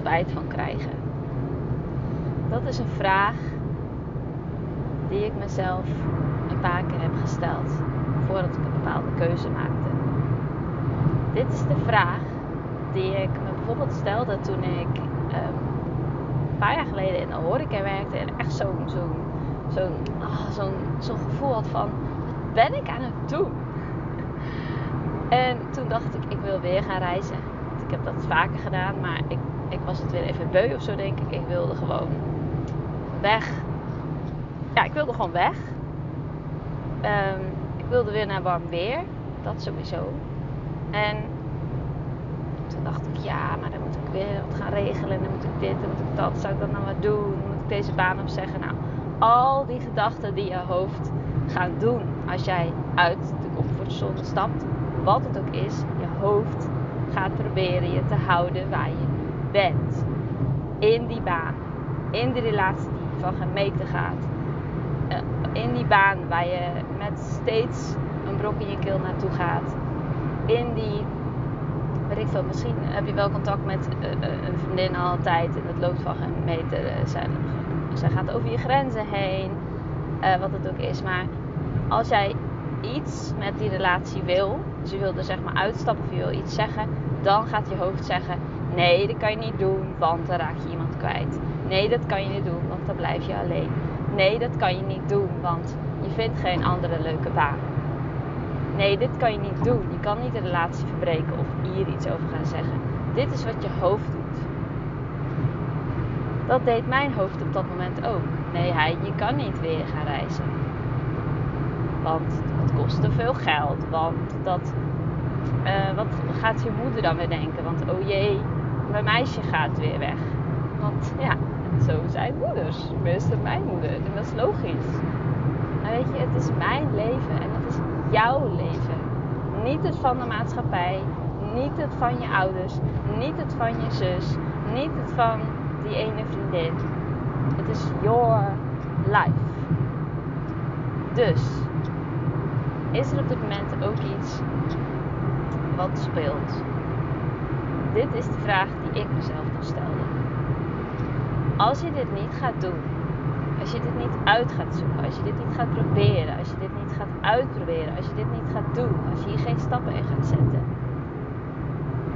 spijt van krijgen? Dat is een vraag die ik mezelf een paar keer heb gesteld voordat ik een bepaalde keuze maakte. Dit is de vraag die ik me bijvoorbeeld stelde toen ik um, een paar jaar geleden in de horeca werkte en echt zo'n zo'n zo'n oh, zo'n zo'n gevoel had van wat ben ik aan het doen? En toen dacht ik, ik wil weer gaan reizen. Ik heb dat vaker gedaan, maar ik, ik was het weer even beu of zo denk ik. Ik wilde gewoon weg. Ja, ik wilde gewoon weg. Um, ik wilde weer naar warm weer. Dat sowieso. En toen dacht ik, ja, maar dan moet ik weer wat gaan regelen. Dan moet ik dit, dan moet ik dat. Zou ik dat nou wat doen? Moet ik deze baan opzeggen. Nou, al die gedachten die je hoofd gaan doen als jij uit de comfortzone stapt. Wat het ook is, je hoofd gaat proberen je te houden waar je bent. In die baan. In de relatie die van gemeten gaat. Eh, in die baan waar je met steeds een brok in je keel naartoe gaat. In die, weet ik veel, misschien heb je wel contact met eh, eh, een vriendin altijd en het loopt van gemeten. Zijn, zij gaat over je grenzen heen, wat het ook is. Maar als jij iets met die relatie wil, dus je wil er zeg maar uitstappen of je wil iets zeggen, dan gaat je hoofd zeggen: nee, dat kan je niet doen, want dan raak je iemand kwijt. Nee, dat kan je niet doen, want dan blijf je alleen. Nee, dat kan je niet doen, want je vindt geen andere leuke baan. Nee, dit kan je niet doen. Je kan niet de relatie verbreken of hier iets over gaan zeggen. Dit is wat je hoofd doet. Dat deed mijn hoofd op dat moment ook. Nee, hij, je kan niet weer gaan reizen. Want het kost te veel geld. Want dat, uh, wat gaat je moeder dan weer denken? Want oh jee, mijn meisje gaat weer weg. Want ja, zo zijn moeders. Tenminste, mijn moeder. En dat is logisch. Maar weet je, het is mijn leven en het is jouw leven. Niet het van de maatschappij, niet het van je ouders, niet het van je zus, niet het van die ene vriendin. Het is your life. Dus is er op dit moment ook iets wat speelt? Dit is de vraag die ik mezelf nog stelde. Als je dit niet gaat doen, als je dit niet uit gaat zoeken, als je dit niet gaat proberen, als je dit niet gaat uitproberen, als je dit niet gaat doen, als je hier geen stappen in gaat zetten,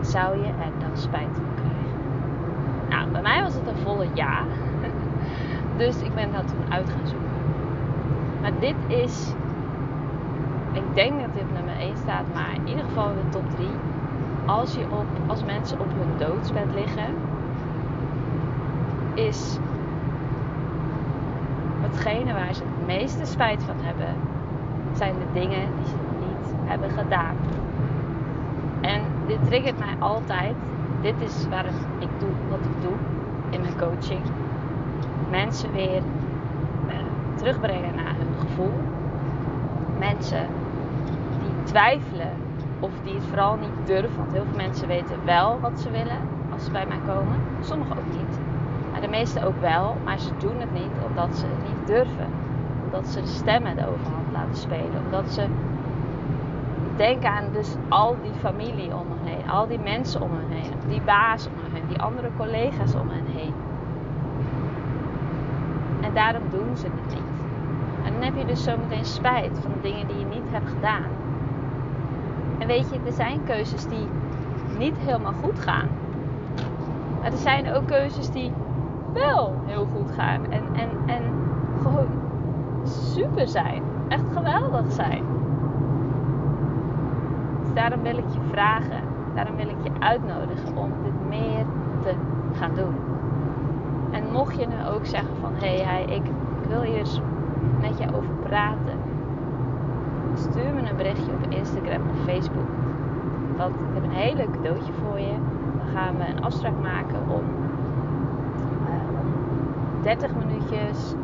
zou je er dan spijt van krijgen. Nou, bij mij was het een volle ja. Dus ik ben dat toen uit gaan zoeken. Maar dit is ik denk dat dit nummer 1 staat, maar in ieder geval in de top 3. Als, je op, als mensen op hun doodsbed liggen, is hetgene waar ze het meeste spijt van hebben, zijn de dingen die ze niet hebben gedaan. En dit triggert mij altijd. Dit is waarom ik doe wat ik doe in mijn coaching. Mensen weer eh, terugbrengen naar hun gevoel. Mensen twijfelen of die het vooral niet durven. Want heel veel mensen weten wel wat ze willen als ze bij mij komen. Sommigen ook niet. Maar de meesten ook wel. Maar ze doen het niet omdat ze het niet durven. Omdat ze de stemmen de overhand laten spelen. Omdat ze denken aan dus al die familie om hen heen. Al die mensen om hen heen. Die baas om hen heen. Die andere collega's om hen heen. En daarom doen ze het niet. En dan heb je dus zometeen spijt van de dingen die je niet hebt gedaan. En weet je, er zijn keuzes die niet helemaal goed gaan. Maar er zijn ook keuzes die wel heel goed gaan. En, en, en gewoon super zijn. Echt geweldig zijn. Dus daarom wil ik je vragen. Daarom wil ik je uitnodigen om dit meer te gaan doen. En mocht je nu ook zeggen van... Hé, hey, ik, ik wil hier met je over praten stuur me een berichtje op Instagram of Facebook. Want ik heb een heel leuk cadeautje voor je. Dan gaan we een afspraak maken om 30 eh, minuutjes,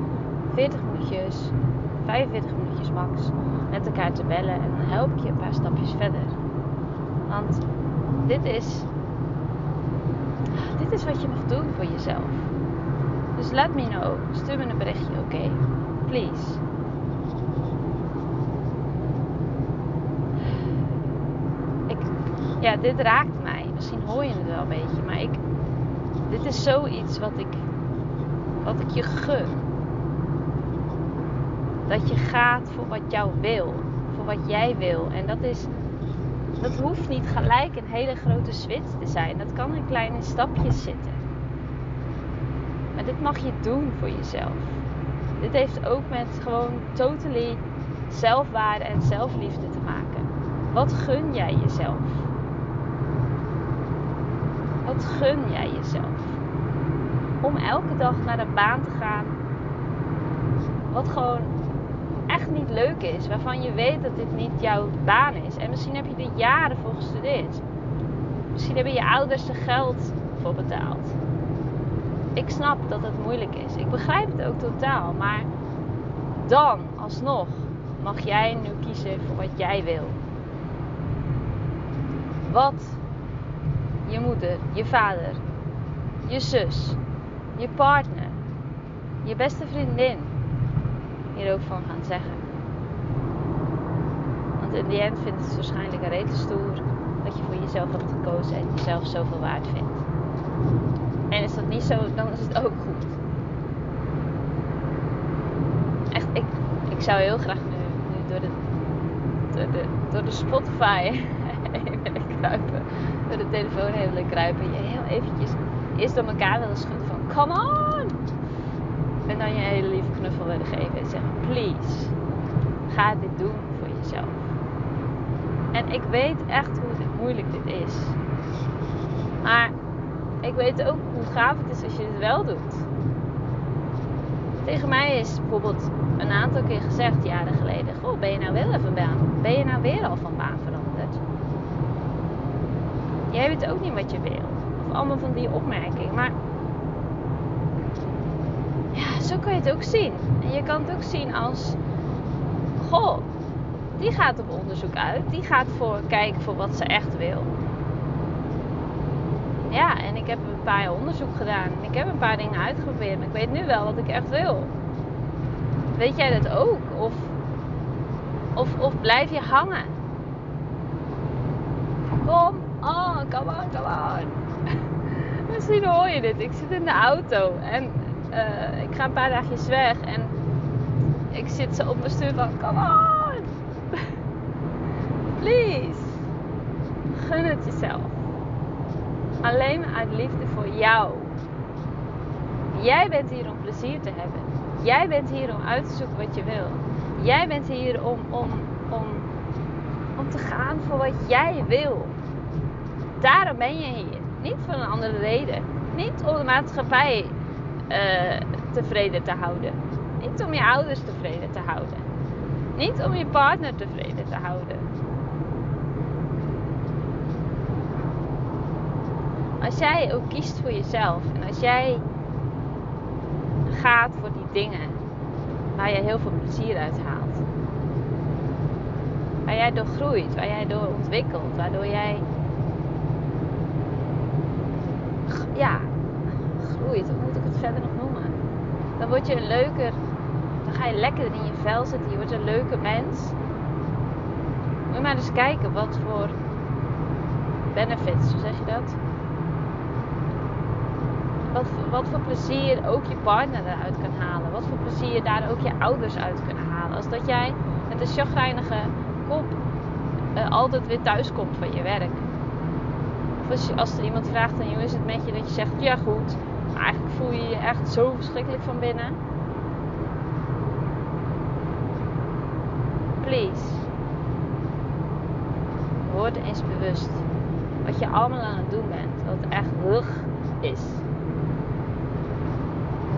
40 minuutjes, 45 minuutjes max met elkaar te bellen. En dan help ik je een paar stapjes verder. Want dit is, dit is wat je mag doen voor jezelf. Dus let me know. Stuur me een berichtje, oké? Please. Ja, dit raakt mij. Misschien hoor je het wel een beetje, maar ik, dit is zoiets wat ik, wat ik je gun. Dat je gaat voor wat jou wil, voor wat jij wil. En dat is, dat hoeft niet gelijk een hele grote switch te zijn. Dat kan in kleine stapjes zitten. Maar dit mag je doen voor jezelf. Dit heeft ook met gewoon totally zelfwaarde en zelfliefde te maken. Wat gun jij jezelf? Gun jij jezelf? Om elke dag naar een baan te gaan. Wat gewoon echt niet leuk is. Waarvan je weet dat dit niet jouw baan is. En misschien heb je er jaren voor gestudeerd. Misschien hebben je ouders er geld voor betaald. Ik snap dat het moeilijk is. Ik begrijp het ook totaal. Maar dan, alsnog, mag jij nu kiezen voor wat jij wil. Wat je moeder, je vader, je zus, je partner, je beste vriendin hier ook van gaan zeggen. Want in die end vindt het waarschijnlijk een rete stoer dat je voor jezelf hebt gekozen en jezelf zoveel waard vindt. En is dat niet zo, dan is het ook goed. Echt, ik, ik zou heel graag nu, door, de, door, de, door de Spotify willen kruipen. De telefoon heen willen kruipen. Je heel eventjes eerst door elkaar willen schudden van come on! En dan je hele lieve knuffel willen geven en zeggen please, ga dit doen voor jezelf. En ik weet echt hoe moeilijk dit is. Maar ik weet ook hoe gaaf het is als je het wel doet. Tegen mij is bijvoorbeeld een aantal keer gezegd, jaren geleden: Goh, ben je nou wel even baan? Ben je nou weer al van baan veranderd? Jij weet ook niet wat je wil. Of allemaal van die opmerkingen. Maar ja, zo kan je het ook zien. En je kan het ook zien als: Goh, die gaat op onderzoek uit. Die gaat voor kijken voor wat ze echt wil. Ja, en ik heb een paar jaar onderzoek gedaan. En ik heb een paar dingen uitgeprobeerd. Maar ik weet nu wel wat ik echt wil. Weet jij dat ook? Of, of, of blijf je hangen? On, come on, come on. Misschien hoor je dit. Ik zit in de auto en uh, ik ga een paar dagjes weg. En ik zit zo op mijn stuur van, come on. Please. Gun het jezelf. Alleen maar uit liefde voor jou. Jij bent hier om plezier te hebben. Jij bent hier om uit te zoeken wat je wil. Jij bent hier om, om, om, om te gaan voor wat jij wil. Daarom ben je hier. Niet voor een andere reden. Niet om de maatschappij uh, tevreden te houden. Niet om je ouders tevreden te houden. Niet om je partner tevreden te houden. Als jij ook kiest voor jezelf en als jij gaat voor die dingen waar je heel veel plezier uit haalt, waar jij door groeit, waar jij door ontwikkelt, waardoor jij ja, groeit, hoe moet ik het verder nog noemen? Dan word je een leuker, dan ga je lekker in je vel zitten, je wordt een leuke mens. Moet je maar eens kijken wat voor benefits, hoe zeg je dat? Wat, wat voor plezier ook je partner eruit kan halen. Wat voor plezier daar ook je ouders uit kunnen halen. Als dat jij met een chagrijnige kop uh, altijd weer thuis komt van je werk. Als, er iemand vraagt aan je hoe is het met je, dat je zegt ja goed. Maar eigenlijk voel je je echt zo verschrikkelijk van binnen. Please. Word eens bewust wat je allemaal aan het doen bent. Wat echt rug is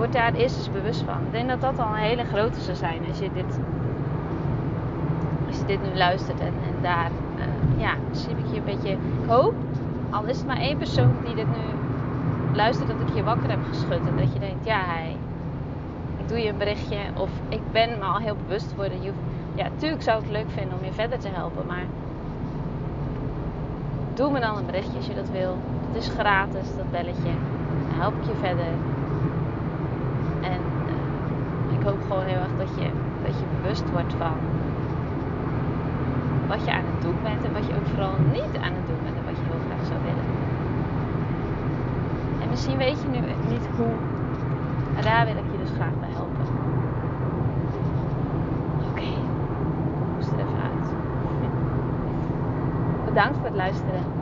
word daar eerst eens bewust van. Ik denk dat dat al een hele grote zou zijn als je dit, als je dit nu luistert. En, en daar, uh, ja, zie ik je een beetje. Ik hoop, al is het maar één persoon die dit nu luistert, dat ik je wakker heb geschud. En dat je denkt, ja, hij, ik doe je een berichtje. Of ik ben me al heel bewust geworden. Ja, natuurlijk zou ik het leuk vinden om je verder te helpen. Maar doe me dan een berichtje als je dat wil. Het is gratis, dat belletje. Dan help ik je verder ik hoop gewoon heel erg dat je, dat je bewust wordt van wat je aan het doen bent en wat je ook vooral niet aan het doen bent en wat je heel graag zou willen. En misschien weet je nu niet hoe. En daar wil ik je dus graag bij helpen. Oké, okay. moest er even uit. Bedankt voor het luisteren.